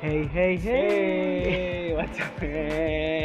Hey hey hey. Hey, what's up, hey?